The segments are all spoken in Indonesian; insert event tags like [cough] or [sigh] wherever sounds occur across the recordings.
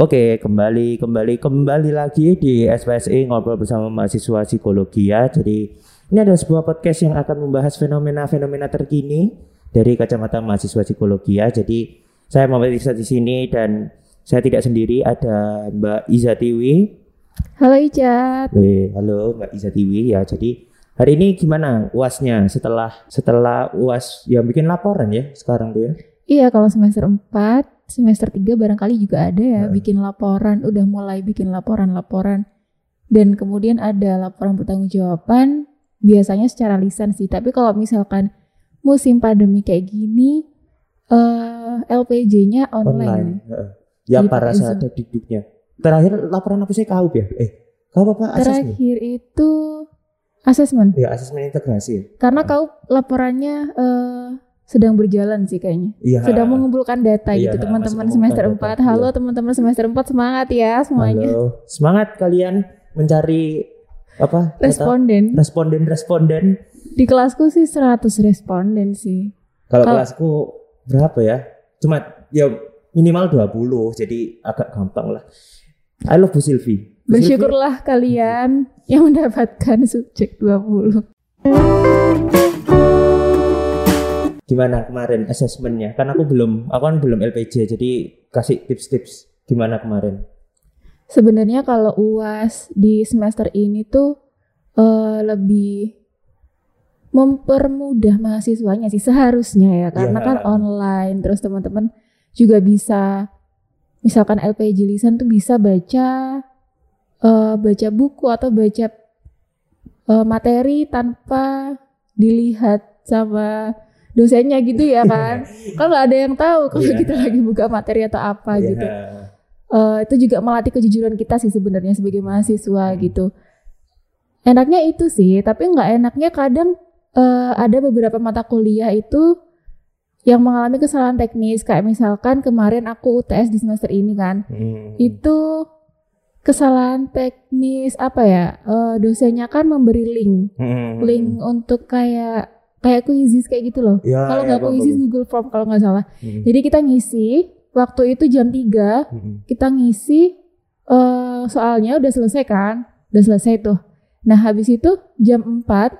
Oke, kembali kembali kembali lagi di SPSI ngobrol bersama mahasiswa psikologi ya. Jadi ini adalah sebuah podcast yang akan membahas fenomena-fenomena terkini dari kacamata mahasiswa psikologi ya. Jadi saya mau Iza di sini dan saya tidak sendiri ada Mbak Iza Tiwi. Halo. Weh, halo Mbak Iza Tiwi ya. Jadi hari ini gimana uasnya setelah setelah uas yang bikin laporan ya sekarang tuh ya? Iya kalau semester 4, semester 3 barangkali juga ada ya Hmm. bikin laporan, udah mulai bikin laporan-laporan. Dan kemudian ada laporan pertanggungjawaban biasanya secara lisan sih. Tapi kalau misalkan musim pandemi kayak gini eh LPJ-nya online. Heeh. Ya Di para saat duduknya. Terakhir laporan apa sih kau ya? Eh, kau apa asesmen? Terakhir itu asesmen. Ya asesmen integrasi. ya? Karena kau laporannya eh sedang berjalan sih kayaknya. Iya. Sedang mengumpulkan data Iya, gitu masih teman-teman semester data, 4. Halo iya. teman-teman semester 4 semangat ya semuanya. Halo. Semangat kalian mencari apa? data? Responden. Responden-responden. Di kelasku sih 100 responden sih. Kalau Kalau- kelasku berapa ya? Cuma ya minimal 20, jadi agak gampang lah. I love Bu Silvi. Bu Silvi, Bersyukurlah kalian yang mendapatkan subjek 20. Gimana kemarin asesmennya? Kan aku belum, aku kan belum LPJ, jadi kasih tips-tips gimana kemarin. Sebenarnya kalau UAS di semester ini tuh eh, lebih mempermudah mahasiswanya sih seharusnya ya karena Iya. kan online terus teman-teman juga bisa misalkan LPJ lisan tuh bisa baca eh, baca buku atau baca eh, materi tanpa dilihat sama dosennya gitu ya [laughs] kan kan nggak ada yang tahu kalau Iya. kita lagi buka materi atau apa Ya, gitu Eh, itu juga melatih kejujuran kita sih sebenarnya sebagai mahasiswa Hmm. gitu. Enaknya itu sih, tapi nggak enaknya kadang eh, ada beberapa mata kuliah itu yang mengalami kesalahan teknis kayak misalkan kemarin aku UTS di semester ini kan, Hmm. itu kesalahan teknis apa ya? eh, dosennya kan memberi link, Hmm. link untuk kayak kayak quizzes kayak gitu loh. Ya, kalau ya, nggak quizzes paham. Google Form kalau nggak salah. Hmm. Jadi kita ngisi waktu itu jam 3 Hmm. kita ngisi eh soalnya udah selesai kan udah selesai tuh nah habis itu jam 4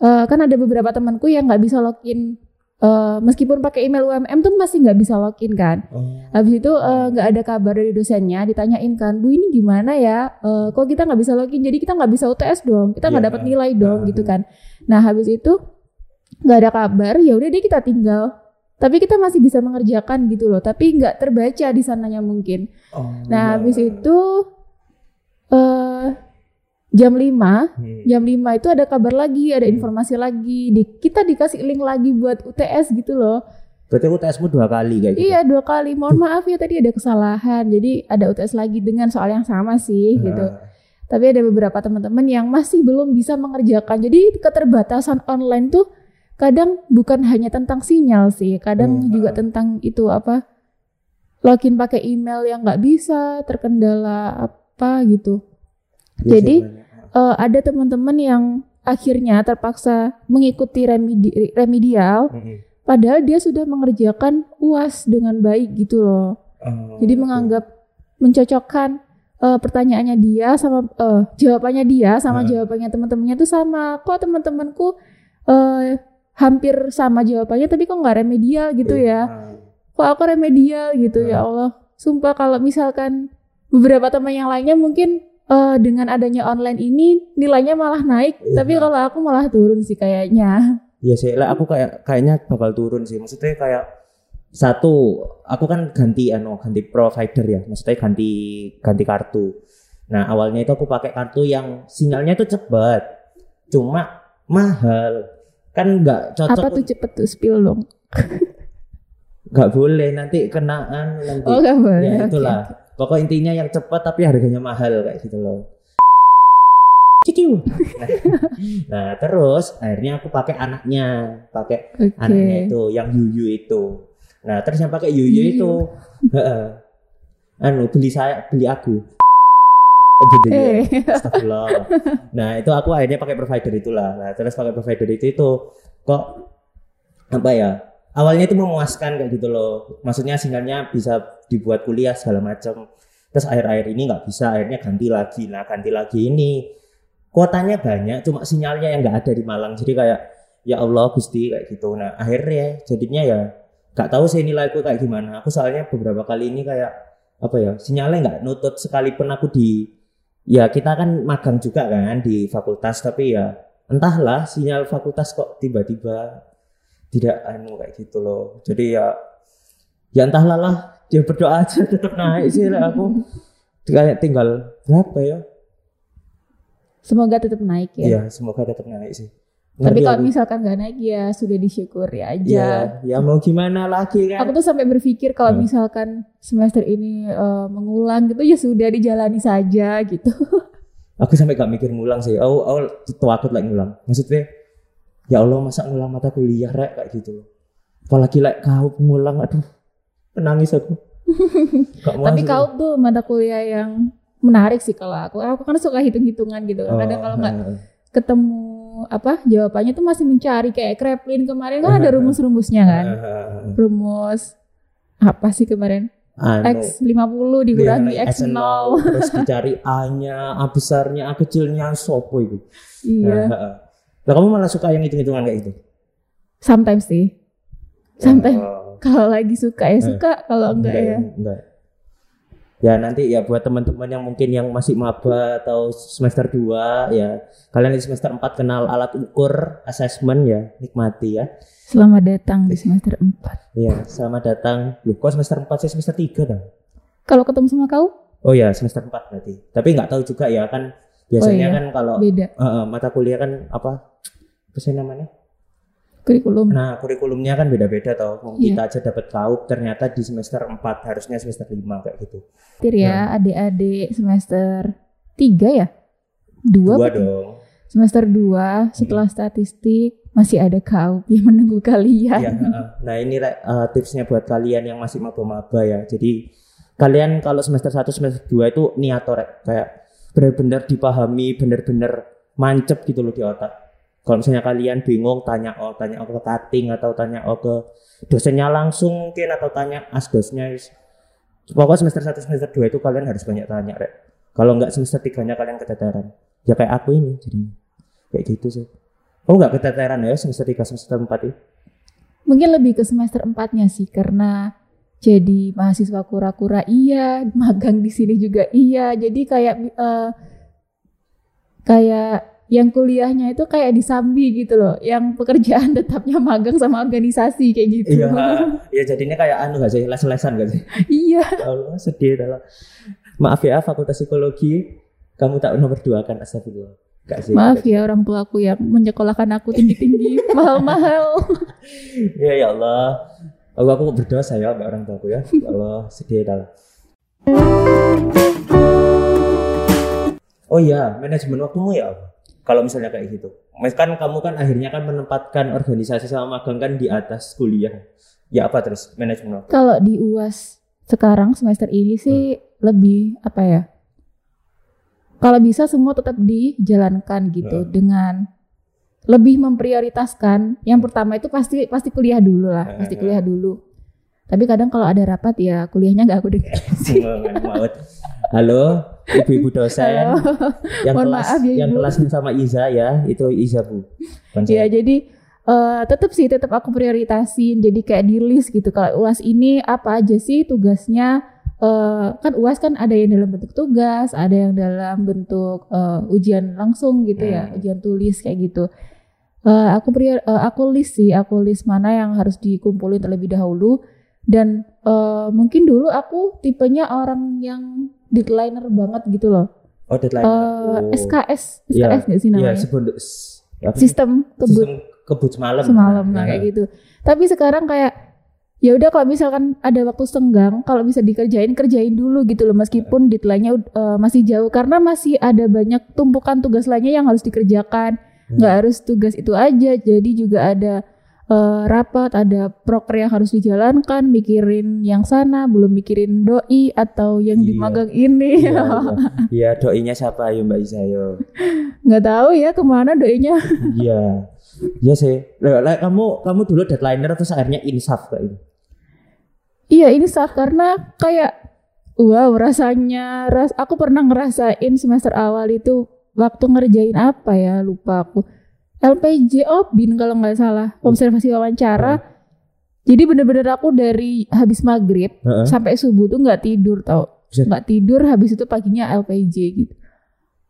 eh, kan ada beberapa temanku yang nggak bisa login eh, meskipun pakai email UMM tuh masih nggak bisa login kan Oh. habis itu nggak ada kabar dari dosennya ditanyain kan bu ini gimana ya Eh, kok kita nggak bisa login jadi kita nggak bisa UTS dong kita nggak Iya. dapat nilai dong Ah. gitu kan nah habis itu nggak ada kabar ya udah deh kita tinggal tapi kita masih bisa mengerjakan gitu loh tapi nggak terbaca di sananya mungkin Oh, Nah, ya. habis itu eh jam 5, Hmm. jam 5 itu ada kabar lagi, ada informasi lagi. Di, kita dikasih link lagi buat UTS gitu loh. Berarti aku tesmu dua kali kayak gitu. Iya, dua kali. Mohon maaf ya tadi ada kesalahan. Jadi ada UTS lagi dengan soal yang sama sih gitu. Tapi ada beberapa teman-teman yang masih belum bisa mengerjakan. Jadi keterbatasan online tuh kadang bukan hanya tentang sinyal sih, kadang Hmm. juga tentang itu apa login pakai email yang nggak bisa, terkendala apa gitu. Ya, Jadi, sebenarnya. Eh, ada teman-teman yang akhirnya terpaksa mengikuti remedi- remedial, Hmm. padahal dia sudah mengerjakan uas dengan baik gitu loh. Oh, Jadi oke. menganggap mencocokkan eh, pertanyaannya dia sama eh, jawabannya dia sama Nah. jawabannya teman-temannya tuh sama. Kok teman-temanku eh, hampir sama jawabannya tapi kok nggak remedial gitu ya? Ah. Kok aku remedial gitu Nah. ya Allah. Sumpah kalau misalkan beberapa teman yang lainnya mungkin eh, dengan adanya online ini nilainya malah naik, Iya. tapi kalau aku malah turun sih kayaknya. Iya sih, lah aku kayak kayaknya bakal turun sih. Maksudnya kayak satu, aku kan ganti ano, ganti provider ya. Maksudnya ganti ganti kartu. Nah, awalnya itu aku pakai kartu yang sinyalnya itu cepat. Cuma mahal. Kan nggak cocok. Apa tuh cepet tuh spill dong? [laughs] nggak boleh nanti kenaan nanti. Oh nggak boleh. ya itulah. Pokok intinya yang cepat tapi harganya mahal kayak gitu loh. Cicu. Nah, [laughs] nah, terus akhirnya aku pakai anaknya, pakai Oke. anaknya itu yang Yuyu itu. Nah, terus yang pakai Yuyu Yuyu. itu heeh. anu beli saya, beli aku. Jadi ya. Eh. Astagfirullah. Nah, itu aku akhirnya pakai provider itulah. Nah, terus pakai provider itu itu kok apa ya? awalnya itu memuaskan kayak gitu loh maksudnya sinyalnya bisa dibuat kuliah segala macam terus akhir-akhir ini nggak bisa akhirnya ganti lagi nah ganti lagi ini kuotanya banyak cuma sinyalnya yang nggak ada di Malang jadi kayak ya Allah Gusti kayak gitu nah akhirnya jadinya ya nggak tahu sih nilaiku kayak gimana. Aku soalnya beberapa kali ini kayak apa ya sinyalnya nggak nutut sekalipun aku di ya kita kan magang juga kan di fakultas tapi ya entahlah sinyal fakultas kok tiba-tiba tidak anu kayak gitu loh. Jadi ya ya entahlah lah. Dia berdoa aja tetap naik sih lah aku. Kayak tinggal berapa ya? Semoga tetap naik ya. Iya semoga tetap naik sih Tapi kalau misalkan nggak naik ya sudah disyukuri aja. ya ya mau gimana lagi kan Aku tuh sampai berpikir kalau Hmm. misalkan semester ini eh, mengulang gitu ya sudah dijalani saja gitu. [laughs] aku sampai gak mikir ngulang sih aku aku tuh takut lagi ngulang maksudnya ya Allah masa ngulang mata kuliah rek kayak gitu apalagi like kau ngulang aduh menangis aku [laughs] Gak Tapi kau tuh mata kuliah yang menarik sih kalau aku. Aku kan suka hitung-hitungan gitu. Oh, Kadang kalau nggak ketemu apa jawabannya tuh masih mencari kayak Kreplin kemarin kan ada rumus-rumusnya kan. Rumus apa sih kemarin? anu X 50 dikurangi Iya, X 0. [laughs] terus dicari A-nya, A besarnya, A kecilnya, sopo itu. Iya. Nah. Lah kamu malah suka yang hitung-hitungan kayak gitu? Sometimes sih. Sometimes Oh, kalau lagi suka ya Eh, suka, kalau enggak ya. Enggak. Ya nanti ya buat teman-teman yang mungkin yang masih maba atau semester 2 ya kalian di semester 4 kenal alat ukur assessment ya nikmati ya. Selamat datang di semester 4. Ya, selamat datang. Loh, kok semester 4 sih semester 3 dong? Kalau ketemu sama kau, Oh ya, semester 4 berarti. Tapi nggak tahu juga ya kan biasanya Oh, iya. kan kalau beda eh, mata kuliah kan apa? Apa sih namanya? Kurikulum. Nah, kurikulumnya kan beda-beda tau. Mau Iya. Kita aja dapat kaup ternyata di semester 4, harusnya semester 5 kayak gitu. Tir ya, adik-adik semester 3 ya? Dua, Dua apa tiga? dong. Semester 2 setelah statistik masih ada kau yang menunggu kalian. Heeh. Nah, ini eh, tipsnya buat kalian yang masih maba-maba ya. Jadi kalian kalau semester 1 semester 2 itu niato Rek. kayak benar-benar dipahami, benar-benar mancep gitu loh di otak. Kalau misalnya kalian bingung tanya oh tanya oh ke cutting atau tanya oh ke dosennya langsung mungkin atau tanya asdosnya. Pokoknya semester 1 semester 2 itu kalian harus banyak tanya Rek. Kalau nggak semester 3-nya kalian keteteran. Ya kayak aku ini jadinya. Kayak gitu sih. Oh nggak keteteran ya semester 3 semester 4 itu? Mungkin lebih ke semester 4-nya sih karena jadi mahasiswa kura-kura iya, magang di sini juga iya. Jadi kayak eh, kayak yang kuliahnya itu kayak disambi gitu loh. Yang pekerjaan [laughs] tetapnya magang sama organisasi kayak gitu. Iya, [laughs] ya jadinya kayak anu gak sih, les-lesan gak sih? iya. Ya Allah, sedih dalam. Maaf ya, Fakultas Psikologi, kamu tak nomor dua kan astagfirullah. Gak sih. Maaf ya orang tua aku yang menyekolahkan aku tinggi-tinggi, [laughs] mahal-mahal. Ya ya Allah. Aku aku berdosa ya sama orang tuaku ya. Ya Allah, sedih dalam. Oh iya, manajemen waktumu ya apa? Kalau misalnya kayak gitu. Kan kamu kan akhirnya kan menempatkan organisasi sama magang kan di atas kuliah. Ya apa terus manajemen? Kalau di UAS sekarang semester ini sih lebih apa ya? Kalau bisa semua tetap dijalankan gitu Hmm. dengan lebih memprioritaskan. Yang pertama itu pasti pasti kuliah dulu lah, Hmm. pasti kuliah dulu. Tapi kadang kalau ada rapat ya kuliahnya nggak aku dengar. [laughs] Maut. Halo, ibu-ibu dosen yang Mohon kelas maaf ya, yang kelasnya sama Iza ya, itu Iza Bu. Bukan Ya saya. jadi eh, tetap sih tetap aku prioritasin. Jadi kayak di list gitu. Kalau UAS ini apa aja sih tugasnya? Eh, kan UAS kan ada yang dalam bentuk tugas, ada yang dalam bentuk eh, ujian langsung gitu ya, Hmm. ujian tulis kayak gitu. Eh, aku prior, eh, aku list sih, aku list mana yang harus dikumpulin terlebih dahulu. Dan eh, mungkin dulu aku tipenya orang yang deadlineer banget gitu loh. Oh, deadline. Eh, Oh. SKS, Iya, SKS nggak sih Iya, namanya? sebelum s- apa sih? Sistem kebut sistem kebut semalam. semalam nah, kayak gitu. Tapi sekarang kayak ya udah kalau misalkan ada waktu senggang, kalau bisa dikerjain kerjain dulu gitu loh meskipun deadline-nya uh, masih jauh karena masih ada banyak tumpukan tugas lainnya yang harus dikerjakan. Hmm. nggak harus tugas itu aja, jadi juga ada uh, rapat, ada proker yang harus dijalankan, mikirin yang sana, belum mikirin doi atau yang di Iya. magang ini. Iya, [laughs] iya. Iya, doinya siapa ayo Mbak Iza yo. nggak tahu ya ke mana doinya. [laughs] Iya. Iya sih. Lah, kamu kamu dulu deadlineer terus akhirnya insaf kayak gitu. Iya ini saat karena kayak wow rasanya ras aku pernah ngerasain semester awal itu waktu ngerjain apa ya lupa aku LPJ Obin kalau nggak salah observasi wawancara. Jadi bener-bener aku dari habis maghrib Heeh. sampai subuh tuh nggak tidur tau nggak tidur habis itu paginya LPJ gitu.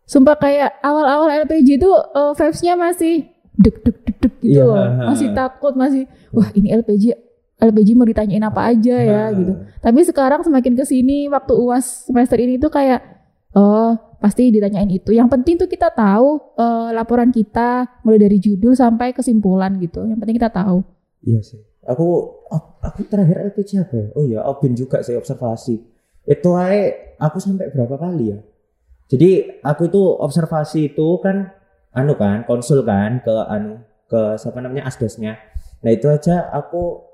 Sumpah kayak awal-awal LPJ itu uh, vibes-nya masih deg deg deg deg gitu Iya. loh. Masih takut, masih wah ini LPJ LPJ mau ditanyain apa aja ya Nah. gitu. Tapi sekarang semakin ke sini waktu UAS semester ini tuh kayak oh pasti ditanyain itu. Yang penting tuh kita tahu eh, laporan kita mulai dari judul sampai kesimpulan gitu. Yang penting kita tahu. Iya sih. Aku aku terakhir LPG apa ya? Oh iya, Obin juga saya observasi. Itu aja aku sampai berapa kali ya? Jadi aku itu observasi itu kan anu kan, konsul kan ke anu ke siapa namanya asdosnya. Nah itu aja aku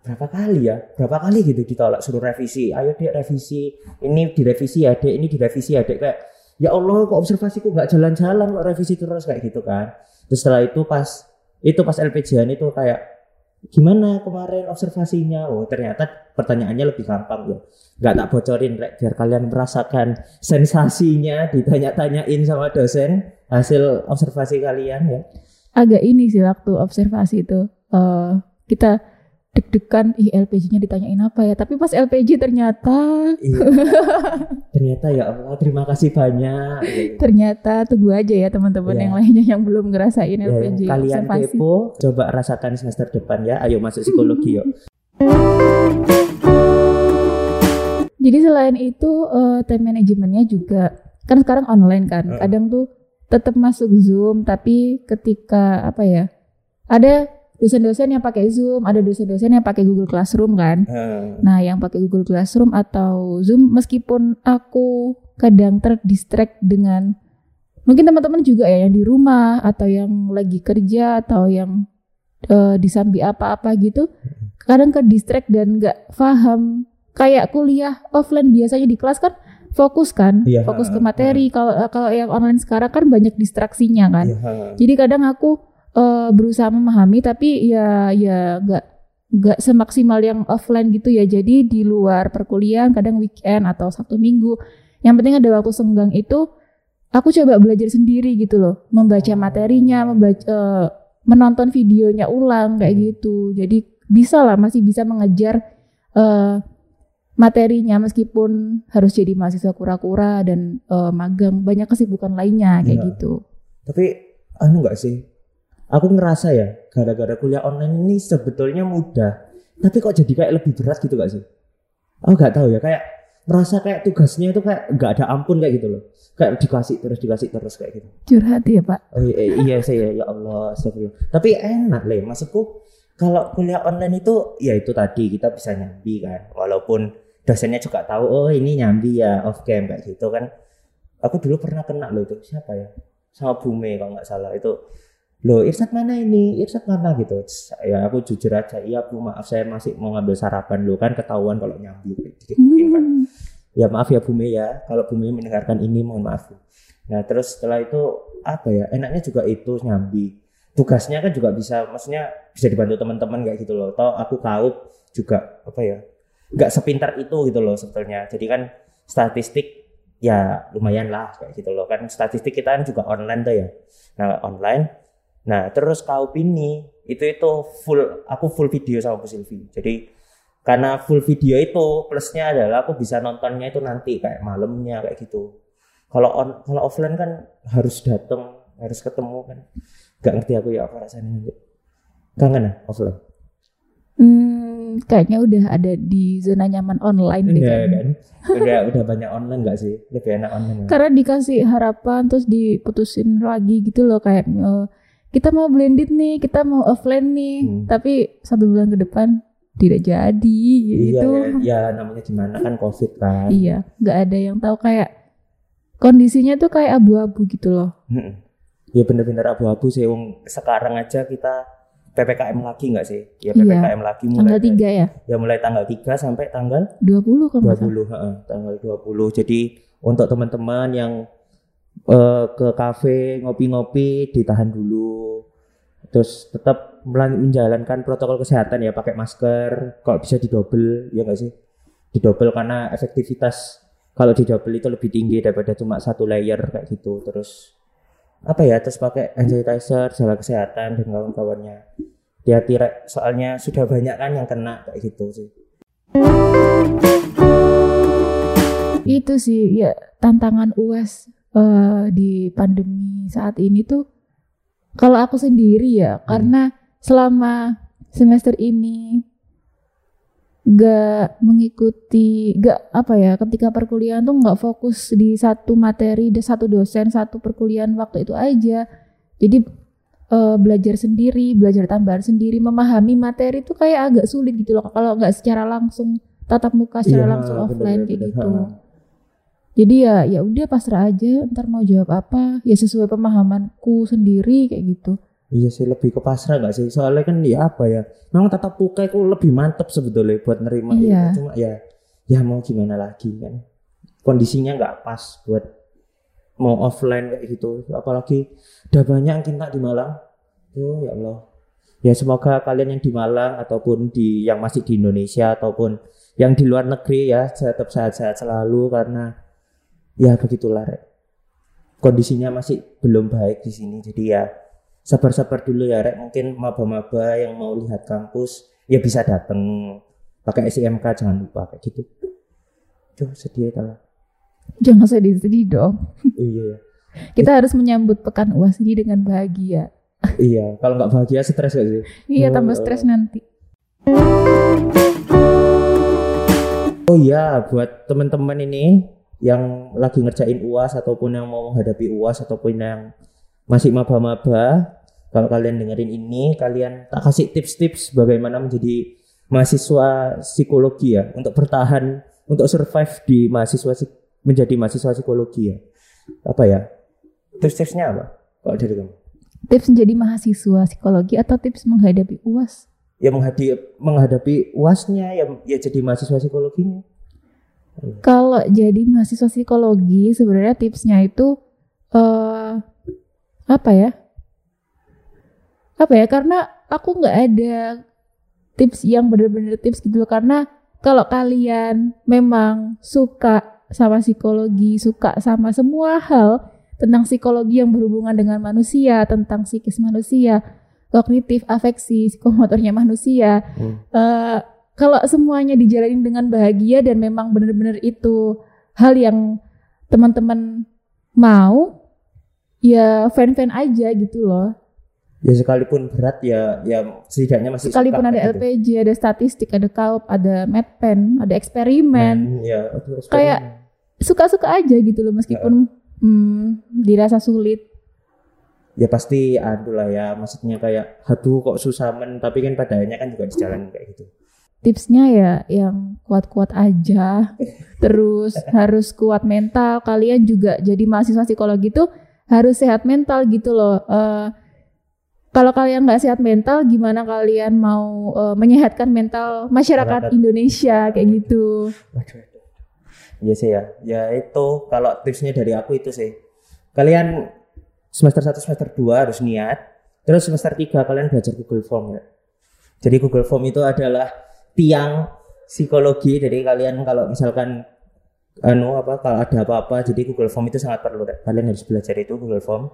berapa kali ya? Berapa kali gitu ditolak suruh revisi. Ayo dek revisi. Ini direvisi ya dek, ini direvisi ya dek kayak ya Allah kok observasiku nggak jalan-jalan kok revisi terus kayak gitu kan. Terus setelah itu pas itu pas LPJ-an itu kayak gimana kemarin observasinya oh ternyata pertanyaannya lebih gampang ya nggak tak bocorin Rek, biar kalian merasakan sensasinya ditanya-tanyain sama dosen hasil observasi kalian ya Agak ini sih waktu observasi itu eh kita deg-degan ih LPJ-nya ditanyain apa ya. Tapi pas LPJ ternyata Iya. [laughs] ternyata ya Allah terima kasih banyak ternyata tunggu aja ya teman-teman Ya. yang lainnya yang belum ngerasain Ya, LPJ kalian observasi. kepo coba rasakan semester depan ya ayo masuk psikologi yuk Jadi selain itu eh, time manajemennya juga kan sekarang online kan. Heeh. Kadang tuh tetap masuk Zoom tapi ketika apa ya? Ada dosen-dosen yang pakai Zoom, ada dosen-dosen yang pakai Google Classroom kan. Hmm. Nah, yang pakai Google Classroom atau Zoom meskipun aku kadang terdistract dengan mungkin teman-teman juga ya yang di rumah atau yang lagi kerja atau yang eh, disambi apa-apa gitu, kadang ke distract dan nggak paham kayak kuliah offline biasanya di kelas kan fokus kan, Iya, fokus ke materi. Kalau kalau yang online sekarang kan banyak distraksinya kan. Ha. Jadi kadang aku eh, berusaha memahami tapi ya ya nggak nggak semaksimal yang offline gitu ya. Jadi di luar perkuliahan kadang weekend atau Sabtu Minggu. Yang penting ada waktu senggang itu aku coba belajar sendiri gitu loh, membaca materinya, membaca eh, menonton videonya ulang kayak Hmm. gitu. Jadi bisa lah masih bisa mengejar eh, materinya meskipun harus jadi mahasiswa kura-kura dan eh, magang banyak kesibukan lainnya kayak Iya. gitu. Tapi anu enggak sih? Aku ngerasa ya, gara-gara kuliah online ini sebetulnya mudah. Tapi kok jadi kayak lebih berat gitu gak sih? Aku nggak tahu ya, kayak merasa kayak tugasnya itu kayak nggak ada ampun kayak gitu loh. Kayak dikasih terus dikasih terus kayak gitu. Curhat ya Pak. Oh, iya, iya saya ya Allah, astagfirullah. Tapi enak le, maksudku kalau kuliah online itu ya itu tadi kita bisa nyambi kan, walaupun dosennya juga tahu oh ini nyambi ya off cam kayak gitu kan. Aku dulu pernah kena loh itu siapa ya? Sama Bume kalau nggak salah itu. Loh Irsat mana ini? Irsat mana gitu? Ya aku jujur aja, iya Bu maaf saya masih mau ngambil sarapan lo kan ketahuan kalau nyambi gitu kan. Hmm. Ya maaf ya Bume ya, kalau Bume mendengarkan ini mohon maaf. Nah terus setelah itu apa ya, enaknya juga itu nyambi. Tugasnya kan juga bisa, maksudnya bisa dibantu teman-teman kayak gitu loh. Toh aku kaup juga apa ya, nggak sepintar itu gitu loh sebetulnya. Jadi kan statistik ya lumayan lah kayak gitu loh kan. Statistik kita kan juga online tuh ya. Nah online. Nah terus kaup ini itu itu full, aku full video sama Bu Silvi. Jadi karena full video itu plusnya adalah aku bisa nontonnya itu nanti kayak malamnya kayak gitu kalau on kalau offline kan harus datang harus ketemu kan nggak ngerti aku ya apa rasanya kangen ya offline Hmm, kayaknya udah ada di zona nyaman online deh kayaknya. kan udah udah banyak online nggak sih lebih enak online ya? Karena dikasih harapan terus diputusin lagi gitu loh kayak eh, kita mau blended nih, kita mau offline nih, Hmm. tapi satu bulan ke depan tidak jadi iya gitu. ya, ya namanya gimana kan covid kan Iya, nggak ada yang tahu kayak kondisinya tuh kayak abu-abu gitu loh. Mm-mm. ya bener-bener abu-abu sih Wong, sekarang aja kita ppkm lagi nggak sih ya Iya. ppkm lagi mulai Tanggal 3 ya, ya mulai tanggal 3 sampai tanggal 20 kalau nggak salah. 20 heeh, tanggal 20 jadi untuk teman-teman yang eh, ke kafe ngopi-ngopi ditahan dulu. Terus tetap menjalankan protokol kesehatan ya pakai masker kalau bisa didobel ya nggak sih? Didobel karena efektivitas kalau didobel itu lebih tinggi daripada cuma satu layer kayak gitu. Terus apa ya terus pakai hand sanitizer jaga kesehatan dan kawan-kawannya. Hati-hati soalnya sudah banyak kan yang kena kayak gitu sih. Itu sih ya tantangan UAS eh, di pandemi saat ini tuh kalau aku sendiri ya karena selama semester ini gak mengikuti gak apa ya ketika perkuliahan tuh nggak fokus di satu materi di satu dosen satu perkuliahan waktu itu aja jadi eh, belajar sendiri belajar tambahan sendiri memahami materi tuh kayak agak sulit gitu loh kalau nggak secara langsung tatap muka secara Iya, langsung offline kayak bener-bener. gitu Ha. Jadi ya ya udah pasrah aja ntar mau jawab apa ya sesuai pemahamanku sendiri kayak gitu Iya sih lebih ke pasrah gak sih? Soalnya kan ya apa ya? Memang tatap muka itu lebih mantep sebetulnya buat nerima ilmu. Iya. Cuma ya ya mau gimana lagi kan? Kondisinya nggak pas buat mau offline kayak gitu. Apalagi udah banyak yang kena di Malang. Oh ya Allah. Ya semoga kalian yang di Malang ataupun di yang masih di Indonesia ataupun yang di luar negeri ya tetap sehat-sehat selalu karena ya begitulah Rek. Kondisinya masih belum baik di sini. Jadi ya sabar-sabar dulu ya Rek. Mungkin maba-maba yang mau lihat kampus ya bisa datang pakai SIMK jangan lupa kayak gitu. Duh sedih kalau jangan sedih-sedih dong. Iya kita harus menyambut pekan uas ini dengan bahagia. Iya kalau nggak bahagia stres gak sih? Iya Oh, tambah stres nanti. Oh iya buat teman-teman ini yang lagi ngerjain UAS ataupun yang mau menghadapi UAS ataupun yang masih maba-maba kalau kalian dengerin ini kalian tak kasih tips-tips bagaimana menjadi mahasiswa psikologi ya untuk bertahan untuk survive di mahasiswa menjadi mahasiswa psikologi ya. Apa ya? Tips-tipsnya apa kalau dari kamu? Tips menjadi mahasiswa psikologi atau tips menghadapi uas ya menghadapi menghadapi uasnya ya ya jadi mahasiswa psikologinya kalau jadi mahasiswa psikologi sebenarnya tipsnya itu eh apa ya? Apa ya? Karena aku nggak ada tips yang bener-bener tips gitu karena kalau kalian memang suka sama psikologi suka sama semua hal tentang psikologi yang berhubungan dengan manusia tentang psikis manusia kognitif afeksi psikomotornya manusia Hmm. eh, kalau semuanya dijalanin dengan bahagia dan memang benar-benar itu hal yang teman-teman mau ya fan-fan aja gitu loh. Ya sekalipun berat ya ya setidaknya masih sekalipun ada gitu. LPG ada statistik ada kaup ada medpen ada eksperimen. Men, ya Kayak- suka-suka aja gitu loh meskipun hmm, dirasa sulit. Ya pasti aduh lah ya maksudnya kayak aduh kok susah men tapi kan pada akhirnya kan juga dijalanin kayak gitu tipsnya ya yang kuat-kuat aja terus [laughs] harus kuat mental kalian juga jadi mahasiswa psikologi tuh harus sehat mental gitu loh Eh, kalau kalian nggak sehat mental gimana kalian mau eh, menyehatkan mental masyarakat Masyarakat. Indonesia kayak gitu. Iya sih ya. Ya itu kalau tipsnya dari aku itu sih. Kalian semester 1 semester 2 harus niat. Terus semester 3 kalian belajar Google Form ya. Jadi Google Form itu adalah tiang psikologi. Jadi kalian kalau misalkan anu apa kalau ada apa-apa jadi Google Form itu sangat perlu. Kalian harus belajar itu Google Form.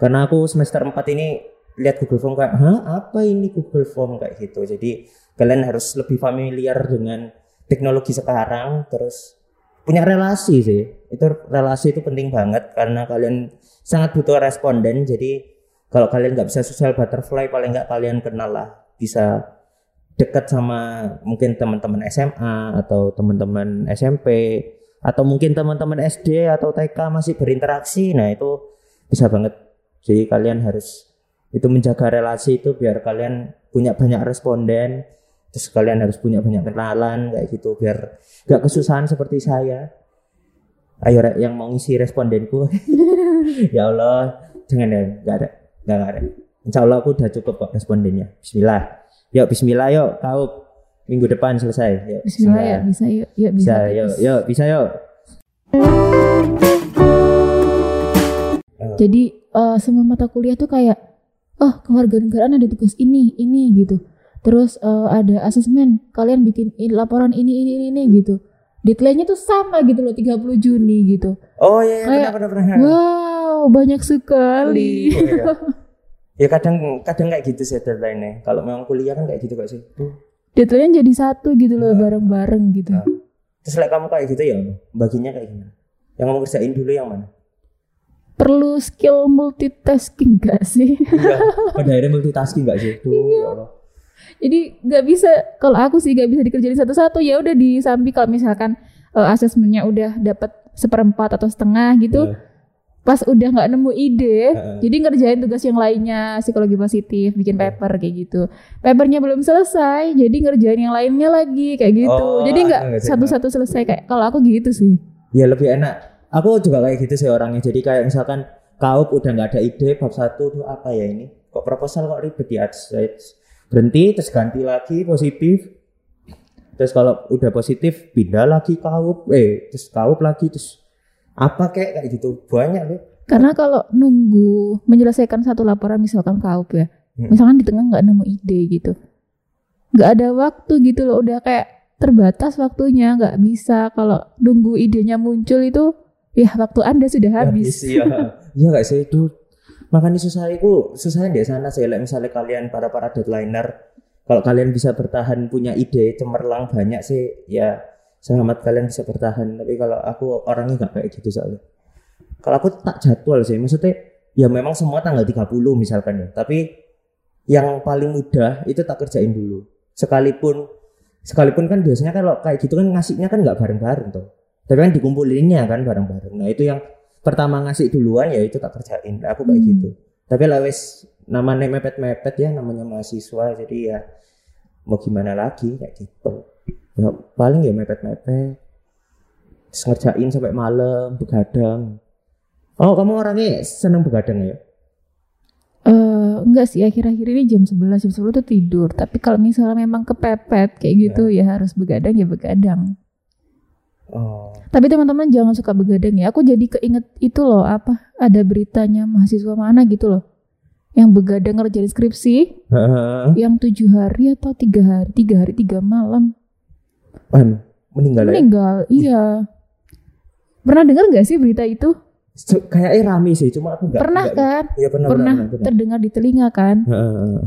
Karena aku semester 4 ini lihat Google Form kayak, "Hah, apa ini Google Form?" kayak gitu. Jadi kalian harus lebih familiar dengan teknologi sekarang terus punya relasi sih itu relasi itu penting banget karena kalian sangat butuh responden jadi kalau kalian nggak bisa social butterfly paling nggak kalian kenal lah bisa dekat sama mungkin teman-teman SMA atau teman-teman SMP atau mungkin teman-teman SD atau TK masih berinteraksi nah itu bisa banget. Jadi kalian harus itu menjaga relasi itu biar kalian punya banyak responden terus kalian harus punya banyak kenalan kayak gitu biar gak kesusahan seperti saya. Ayo yang mau ngisi respondenku. [laughs] Ya Allah jangan ya gak ada gak ada. Insya Allah aku udah cukup kok respondennya. Bismillah yuk Bismillah yuk kau minggu depan selesai. Yuk, Bismillah ya bisa yuk yuk bisa, bisa yuk yuk bisa yuk. Jadi eh, semua mata kuliah tuh kayak oh kewarganegaraan ada tugas ini ini gitu. Terus eh, ada asesmen kalian bikin laporan ini ini ini, ini gitu. Deadline-nya tuh sama gitu loh 30 Juni gitu. Oh iya, iya Kayak, pernah pernah pernah. wow banyak sekali. Iya, iya. [laughs] ya kadang kadang kayak gitu sih deadline-nya. Kalau memang kuliah kan kayak gitu gak sih? Tuh. deadline-nya jadi satu gitu loh bareng-bareng gitu Nah. Terus like kamu kayak gitu ya, baginya kayak gimana? Yang kamu kerjain dulu yang mana? perlu skill multitasking gak sih Iya, [laughs] pada akhirnya multitasking gak sih? Tuh, ya Allah. jadi nggak bisa kalau aku sih nggak bisa dikerjain satu-satu ya udah disambi kalau misalkan eh, asesmennya udah dapat seperempat atau setengah gitu Iya. Pas udah nggak nemu ide Heeh. jadi ngerjain tugas yang lainnya psikologi positif bikin Iya. paper kayak gitu papernya belum selesai jadi ngerjain yang lainnya lagi kayak gitu Oh, jadi nggak satu-satu selesai kayak kalau aku gitu sih Ya lebih enak. Aku juga kayak gitu sih orangnya. Jadi kayak misalkan kaup udah nggak ada ide bab satu tuh apa ya ini? Kok proposal kok ribet ya? Berhenti terus ganti lagi positif. Terus kalau udah positif pindah lagi kaup, eh terus kaup lagi terus apa kayak kayak gitu banyak loh. karena kalau nunggu menyelesaikan satu laporan misalkan kaup ya Hmm. misalkan di tengah nggak nemu ide gitu nggak ada waktu gitu loh udah kayak terbatas waktunya nggak bisa kalau nunggu idenya muncul itu ya waktu anda sudah habis Iya, [laughs] iya gak sih itu. Makanya susah itu, susahnya di sana sih. Like, misalnya kalian para para deadlineer, kalau kalian bisa bertahan punya ide cemerlang banyak sih, ya selamat kalian bisa bertahan. Tapi kalau aku orangnya nggak kayak gitu soalnya. Kalau aku tak jadwal sih, maksudnya ya memang semua tanggal 30 misalkan ya. Tapi yang paling mudah itu tak kerjain dulu. Sekalipun sekalipun kan biasanya kalau kayak gitu kan ngasihnya kan nggak bareng-bareng tuh. Tapi kan dikumpulinnya kan bareng-bareng. Nah itu yang pertama ngasih duluan ya itu tak kerjain. Aku kayak Hmm. gitu. Tapi lah wes namanya mepet-mepet ya namanya mahasiswa jadi ya mau gimana lagi kayak gitu. Ya, paling ya mepet-mepet. Ngerjain sampai malam begadang. Oh kamu orangnya seneng begadang ya? Eh, enggak sih akhir-akhir ini jam 11 jam 10 tuh tidur tapi kalau misalnya memang kepepet kayak gitu ya harus begadang ya begadang Oh. tapi teman-teman jangan suka begadang ya aku jadi keinget itu loh apa ada beritanya mahasiswa mana gitu loh yang begadang ngerjain skripsi yang tujuh hari atau tiga hari tiga hari tiga malam Anu, meninggal ya? meninggal iya pernah dengar nggak sih berita itu Kayaknya rame sih, cuma aku nggak. pernah nggak- kan Iya pernah, pernah, pernah, pernah. terdengar di telinga kan Heeh.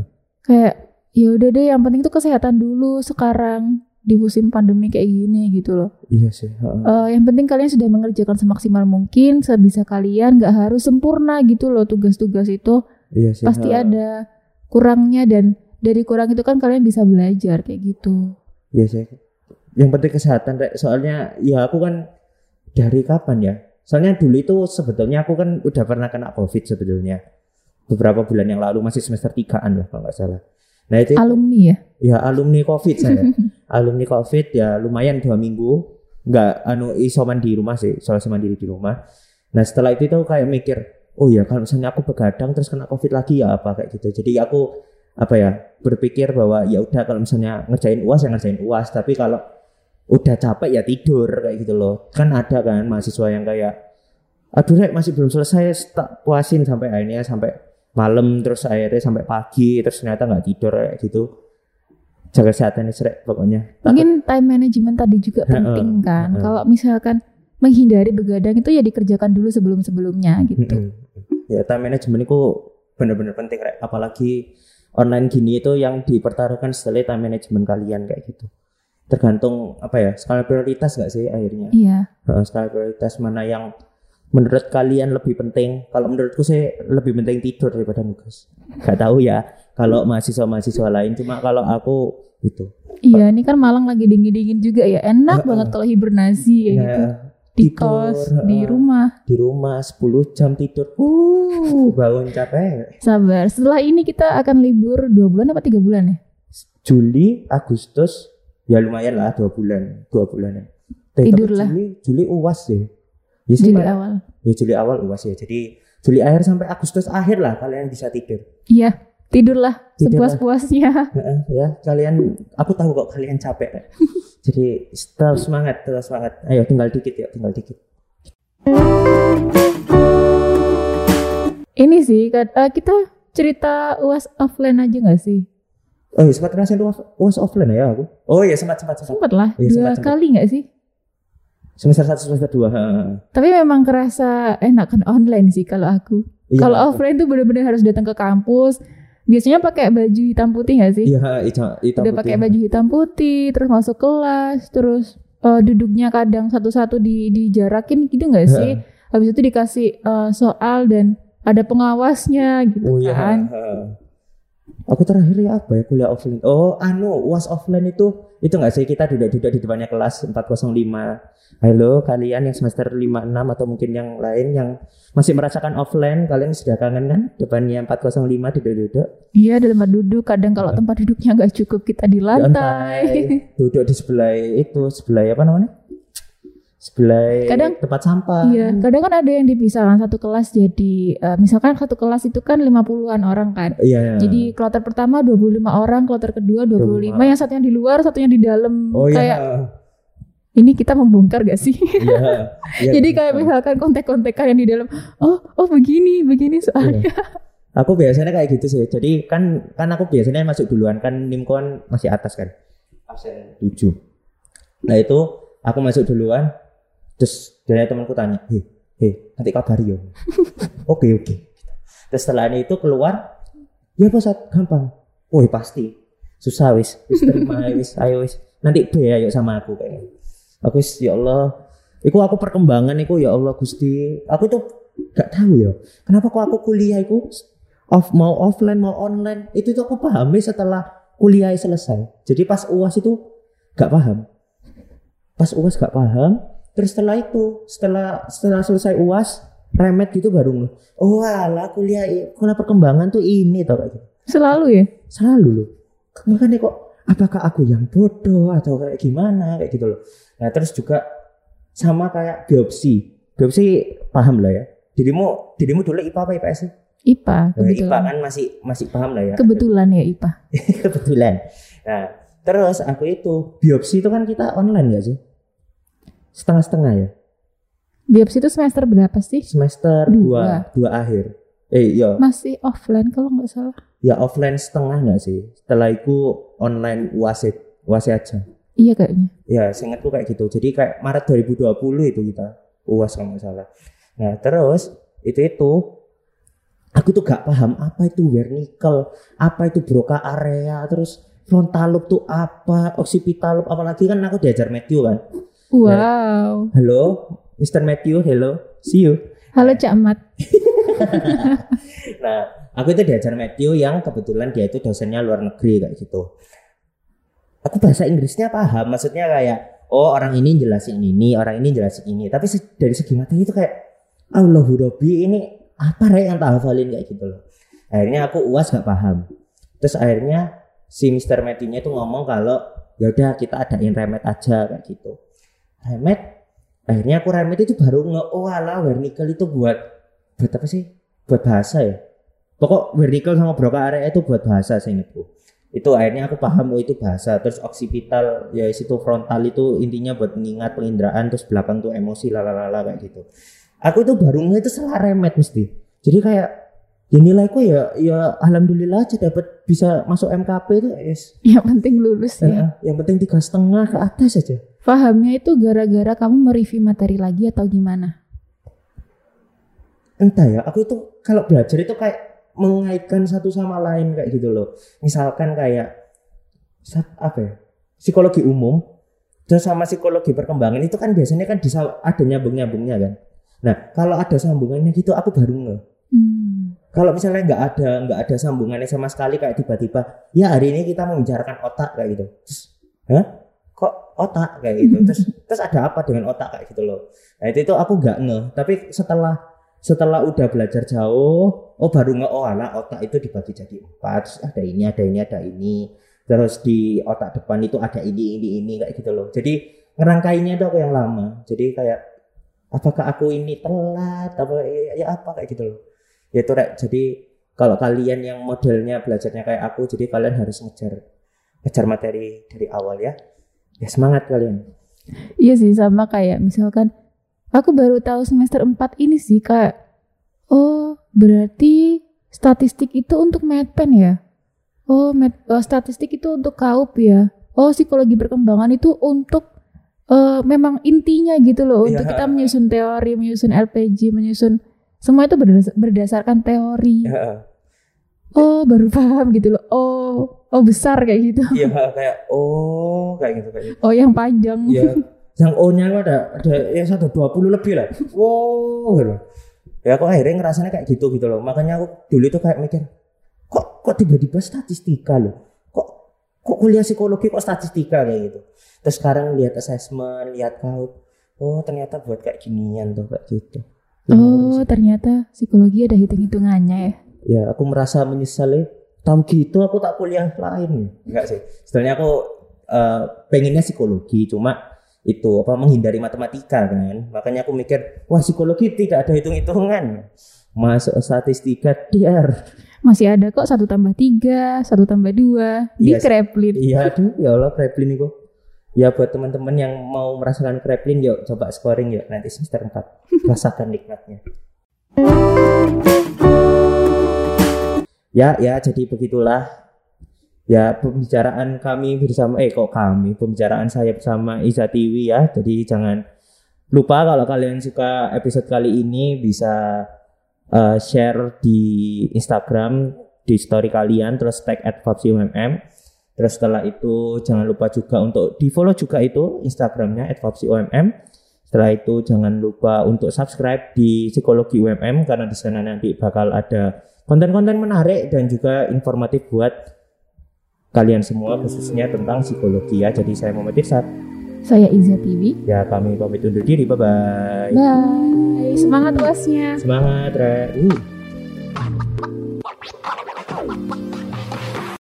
kayak ya udah deh yang penting tuh kesehatan dulu sekarang di musim pandemi kayak gini gitu loh Iya sih. heeh. Eh, yang penting kalian sudah mengerjakan semaksimal mungkin sebisa kalian nggak harus sempurna gitu loh tugas-tugas itu Iya sih. pasti heeh. ada kurangnya dan dari kurang itu kan kalian bisa belajar kayak gitu Iya sih. Yang penting kesehatan, Rek. Soalnya ya aku kan dari kapan ya? Soalnya dulu itu sebetulnya aku kan udah pernah kena COVID sebetulnya. Beberapa bulan yang lalu masih semester 3-an lah kalau nggak salah. Nah itu alumni ya ya alumni COVID saya. [laughs] alumni COVID ya lumayan dua minggu. Nggak anu isoman di rumah sih, isolasi mandiri di rumah. Nah setelah itu tuh kayak mikir, oh ya kalau misalnya aku begadang terus kena COVID lagi ya apa kayak gitu. Jadi aku apa ya berpikir bahwa ya udah kalau misalnya ngerjain uas ya ngerjain uas. Tapi kalau udah capek ya tidur kayak gitu loh. Kan ada kan mahasiswa yang kayak, aduh rek masih belum selesai tak puasin sampai akhirnya sampai malam terus akhirnya sampai pagi terus ternyata nggak tidur kayak gitu. Jaga kesehatan nih rek pokoknya. Takut- mungkin time management tadi juga penting kan kalau misalkan menghindari begadang itu ya dikerjakan dulu sebelum-sebelumnya gitu Mm-mm. Ya time management itu bener-bener penting Rek. Apalagi online gini itu yang dipertaruhkan setelah time management kalian kayak gitu. Tergantung apa ya skala prioritas gak sih akhirnya. iya skala prioritas mana yang menurut kalian lebih penting. Kalau menurutku sih lebih penting tidur daripada nugas. Gak tahu ya kalau mahasiswa-mahasiswa lain. Cuma kalau aku gitu. iya ini kan Malang lagi dingin-dingin juga ya enak Heeh. banget kalau hibernasi kayak Ya, gitu di tidur, kos di heeh. rumah di rumah 10 jam tidur. Uh, bangun capek. sabar setelah ini kita akan libur dua bulan apa tiga bulan ya Juli, Agustus, ya lumayan lah dua bulan, dua bulanan. Tapi Tidur tapi lah. Juli, Juli uas ya. Ya sih, Juli awal Ya Juli awal uas ya. Jadi Juli akhir sampai Agustus akhir lah kalian bisa tidur. iya tidurlah Tidurlah. sepuas-puasnya ya kalian, aku tahu kok kalian capek. Jadi tetap semangat, tetap semangat. Ayo tinggal dikit ya, tinggal dikit. ini sih kita cerita UAS offline aja gak sih? Oh iya sempat ngerasain UAS, UAS offline ya aku. Oh iya sempat sempat sempat. Sempet lah, Iya, dua sempat, sempat. kali gak sih? Semester satu semester dua. ha. Tapi memang kerasa enak kan online sih kalau aku. Iya, kalau offline tuh bener-bener harus datang ke kampus. Biasanya pakai baju hitam putih gak sih? Iya hitam hitam Udah pakai baju hitam putih, terus masuk kelas, terus eh, duduknya kadang satu-satu di dijarakin gitu nggak sih? Habis itu dikasih eh, soal dan ada pengawasnya gitu Oh iya. kan. ha. Aku terakhir ya apa ya kuliah offline. Oh anu UAS offline itu itu nggak sih kita duduk-duduk di depannya kelas 405. Halo kalian yang semester 56 atau mungkin yang lain yang masih merasakan offline kalian sudah kangen kan depannya 405 duduk-duduk Iya, ada tempat duduk. Kadang kalau tempat duduknya nggak cukup kita di di lantai. duduk di sebelah itu sebelah apa namanya sebelah Kadang- tempat sampah Iya, kadang kan ada yang dipisah kan satu kelas jadi eh, misalkan satu kelas itu kan 50-an orang kan. iya Jadi kloter pertama 25 orang, kloter kedua 25, 25. yang satunya di luar, satunya di dalam. oh iya Kayak ini kita membongkar gak sih? iya Iya, [laughs] Jadi kayak misalkan kontek-kontekan yang di dalam, oh, oh begini, begini soalnya. Aku biasanya kayak gitu sih. Jadi kan kan aku biasanya masuk duluan kan Nimko kan masih atas kan. Absen 7. Nah itu aku masuk duluan terus dari temanku tanya, "Hei, hei, nanti kabari yo." [laughs] Oke, oke. Terus setelah itu keluar, ya Pak gampang. Woi, pasti. Susah wis, wis terima [laughs] wis, ayo wis. Nanti B ayo sama aku kayak. Aku wis ya Allah. Iku aku perkembangan iku ya Allah Gusti. Aku tuh gak tahu ya. Kenapa kok aku kuliah iku off mau offline mau online itu tuh aku pahami setelah kuliah selesai. Jadi pas UAS itu gak paham. Pas UAS gak paham, terus setelah itu setelah setelah selesai UAS remet gitu baru oh alah kuliah kuliah perkembangan tuh ini tau kayak gitu. Selalu ya? Selalu loh. Makanya kok apakah aku yang bodoh atau kayak gimana kayak gitu loh. Nah, terus juga sama kayak biopsi. Biopsi paham lah ya. Dirimu dirimu dulu IPA apa IPS sih? IPA, Nah, IPA kebetulan. kan masih masih paham lah ya. Kebetulan ya IPA. [laughs] Kebetulan. Nah, terus aku itu biopsi itu kan kita online gak sih? Setengah-setengah ya. Biopsi itu semester berapa sih? Semester Dua. 2 dua akhir. Eh, iya. Masih offline kalau nggak salah. Ya offline setengah nggak sih? Setelah itu online wasit, wasit aja. Iya kayaknya. Ya, seingatku kayak gitu. Jadi kayak Maret 2020 itu kita UAS kalau nggak salah. Nah, terus itu itu aku tuh gak paham apa itu vernikel, apa itu broca area, terus frontal lobe tuh apa, occipital lobe apalagi kan aku diajar Matthew kan. Wow. Halo, Mr. Matthew, hello, see you. Halo Cak Mat. [laughs] Nah, aku itu diajar Matthew yang kebetulan dia itu dosennya luar negeri kayak gitu. Aku bahasa Inggrisnya paham, maksudnya kayak oh orang ini jelasin ini, orang ini jelasin ini. Tapi se- dari segi materi itu kayak Allahu Rabbi ini apa rek yang tak hafalin kayak gitu loh. Akhirnya aku uas gak paham. Terus akhirnya si Mr. Matthew-nya itu ngomong kalau ya udah kita adain remet aja kayak gitu. Remet akhirnya aku remet itu baru nge oh alah vernikel itu buat buat apa sih? Buat bahasa ya. Pokok vertical sama broca area itu buat bahasa seingatku. Itu akhirnya aku paham oh itu bahasa. Terus occipital ya situ frontal itu intinya buat mengingat penginderaan terus belakang tuh emosi lalalala kayak gitu. Aku itu baru nge itu salah remet mesti. Jadi kayak ya nilaiku ya ya alhamdulillah aja dapat bisa masuk MKP itu yes. Yang penting lulus ya. eh, yang penting tiga setengah ke atas aja. Pahamnya itu gara-gara kamu mereview materi lagi atau gimana? entah ya aku itu kalau belajar itu kayak mengaitkan satu sama lain kayak gitu loh. Misalkan kayak apa ya psikologi umum dan sama psikologi perkembangan itu kan biasanya kan bisa ada nyambung nyambungnya kan. Nah kalau ada sambungannya gitu aku baru nge. Hmm. kalau misalnya nggak ada nggak ada sambungannya sama sekali kayak tiba-tiba ya hari ini kita membicarakan otak kayak gitu. Terus hah otak kayak gitu. Terus terus ada apa dengan otak kayak gitu loh? Nah itu itu aku nggak nge tapi setelah setelah udah belajar jauh oh baru nge oh alah otak itu dibagi jadi empat. Ada ini ada ini ada ini. Terus di otak depan itu ada ini ini ini kayak gitu loh. Jadi ngerangkainya itu aku yang lama. Jadi kayak apakah aku ini telat? Apa ya, ya apa kayak gitu loh. Ya itu jadi kalau kalian yang modelnya belajarnya kayak aku jadi kalian harus ngejar ngejar materi dari awal ya ya semangat kalian Iya sih sama kayak misalkan aku baru tahu semester 4 ini sih kayak oh berarti statistik itu untuk medpen ya? Oh, med, uh, statistik itu untuk kaup ya? Oh, psikologi perkembangan itu untuk uh, memang intinya gitu loh, Iya. untuk kita menyusun teori, menyusun LPG, menyusun semua itu berdas- berdasarkan teori. Ya, Oh, baru [laughs] paham gitu loh. Oh, oh besar kayak gitu. Iya kayak oh kayak gitu kayak gitu. Oh, yang panjang. Iya. Yang O-nya itu ada ada ya satu dua puluh lebih lah. Wow gitu. Ya aku akhirnya ngerasanya kayak gitu gitu loh. Makanya aku dulu itu kayak mikir kok kok tiba-tiba statistika loh. Kok kok kuliah psikologi kok statistika kayak gitu. Terus sekarang lihat assessment, lihat kau. Oh ternyata buat kayak ginian tuh kayak gitu. Oh, ternyata psikologi ada hitung-hitungannya ya. ya aku merasa menyesal ya. Tahu gitu aku tak kuliah lain. Enggak sih. Sebenarnya aku eh, pengennya psikologi, cuma itu apa menghindari matematika kan. Makanya aku mikir, wah psikologi tidak ada hitung-hitungan. Masuk statistika DR. Masih ada kok satu tambah tiga, satu tambah dua di Iya sih. Kreplin. Iya aduh, ya Allah Kreplin itu. Ya buat teman-teman yang mau merasakan Kreplin yuk coba scoring yuk nanti semester 4. Rasakan nikmatnya. Ya, ya jadi begitulah. Ya pembicaraan kami bersama eh kok kami pembicaraan saya bersama Iza Tiwi ya. Jadi jangan lupa kalau kalian suka episode kali ini bisa eh, share di Instagram di story kalian terus tag at UMM. Terus setelah itu jangan lupa juga untuk di follow juga itu Instagramnya at UMM. Setelah itu jangan lupa untuk subscribe di Psikologi UMM karena di sana nanti bakal ada konten-konten menarik dan juga informatif buat kalian semua khususnya tentang psikologi ya. Jadi saya mau Muhammad saat. Saya Iza TV. Ya kami pamit undur diri. Bye bye. Bye. Semangat wasnya. Semangat. Re. Uh.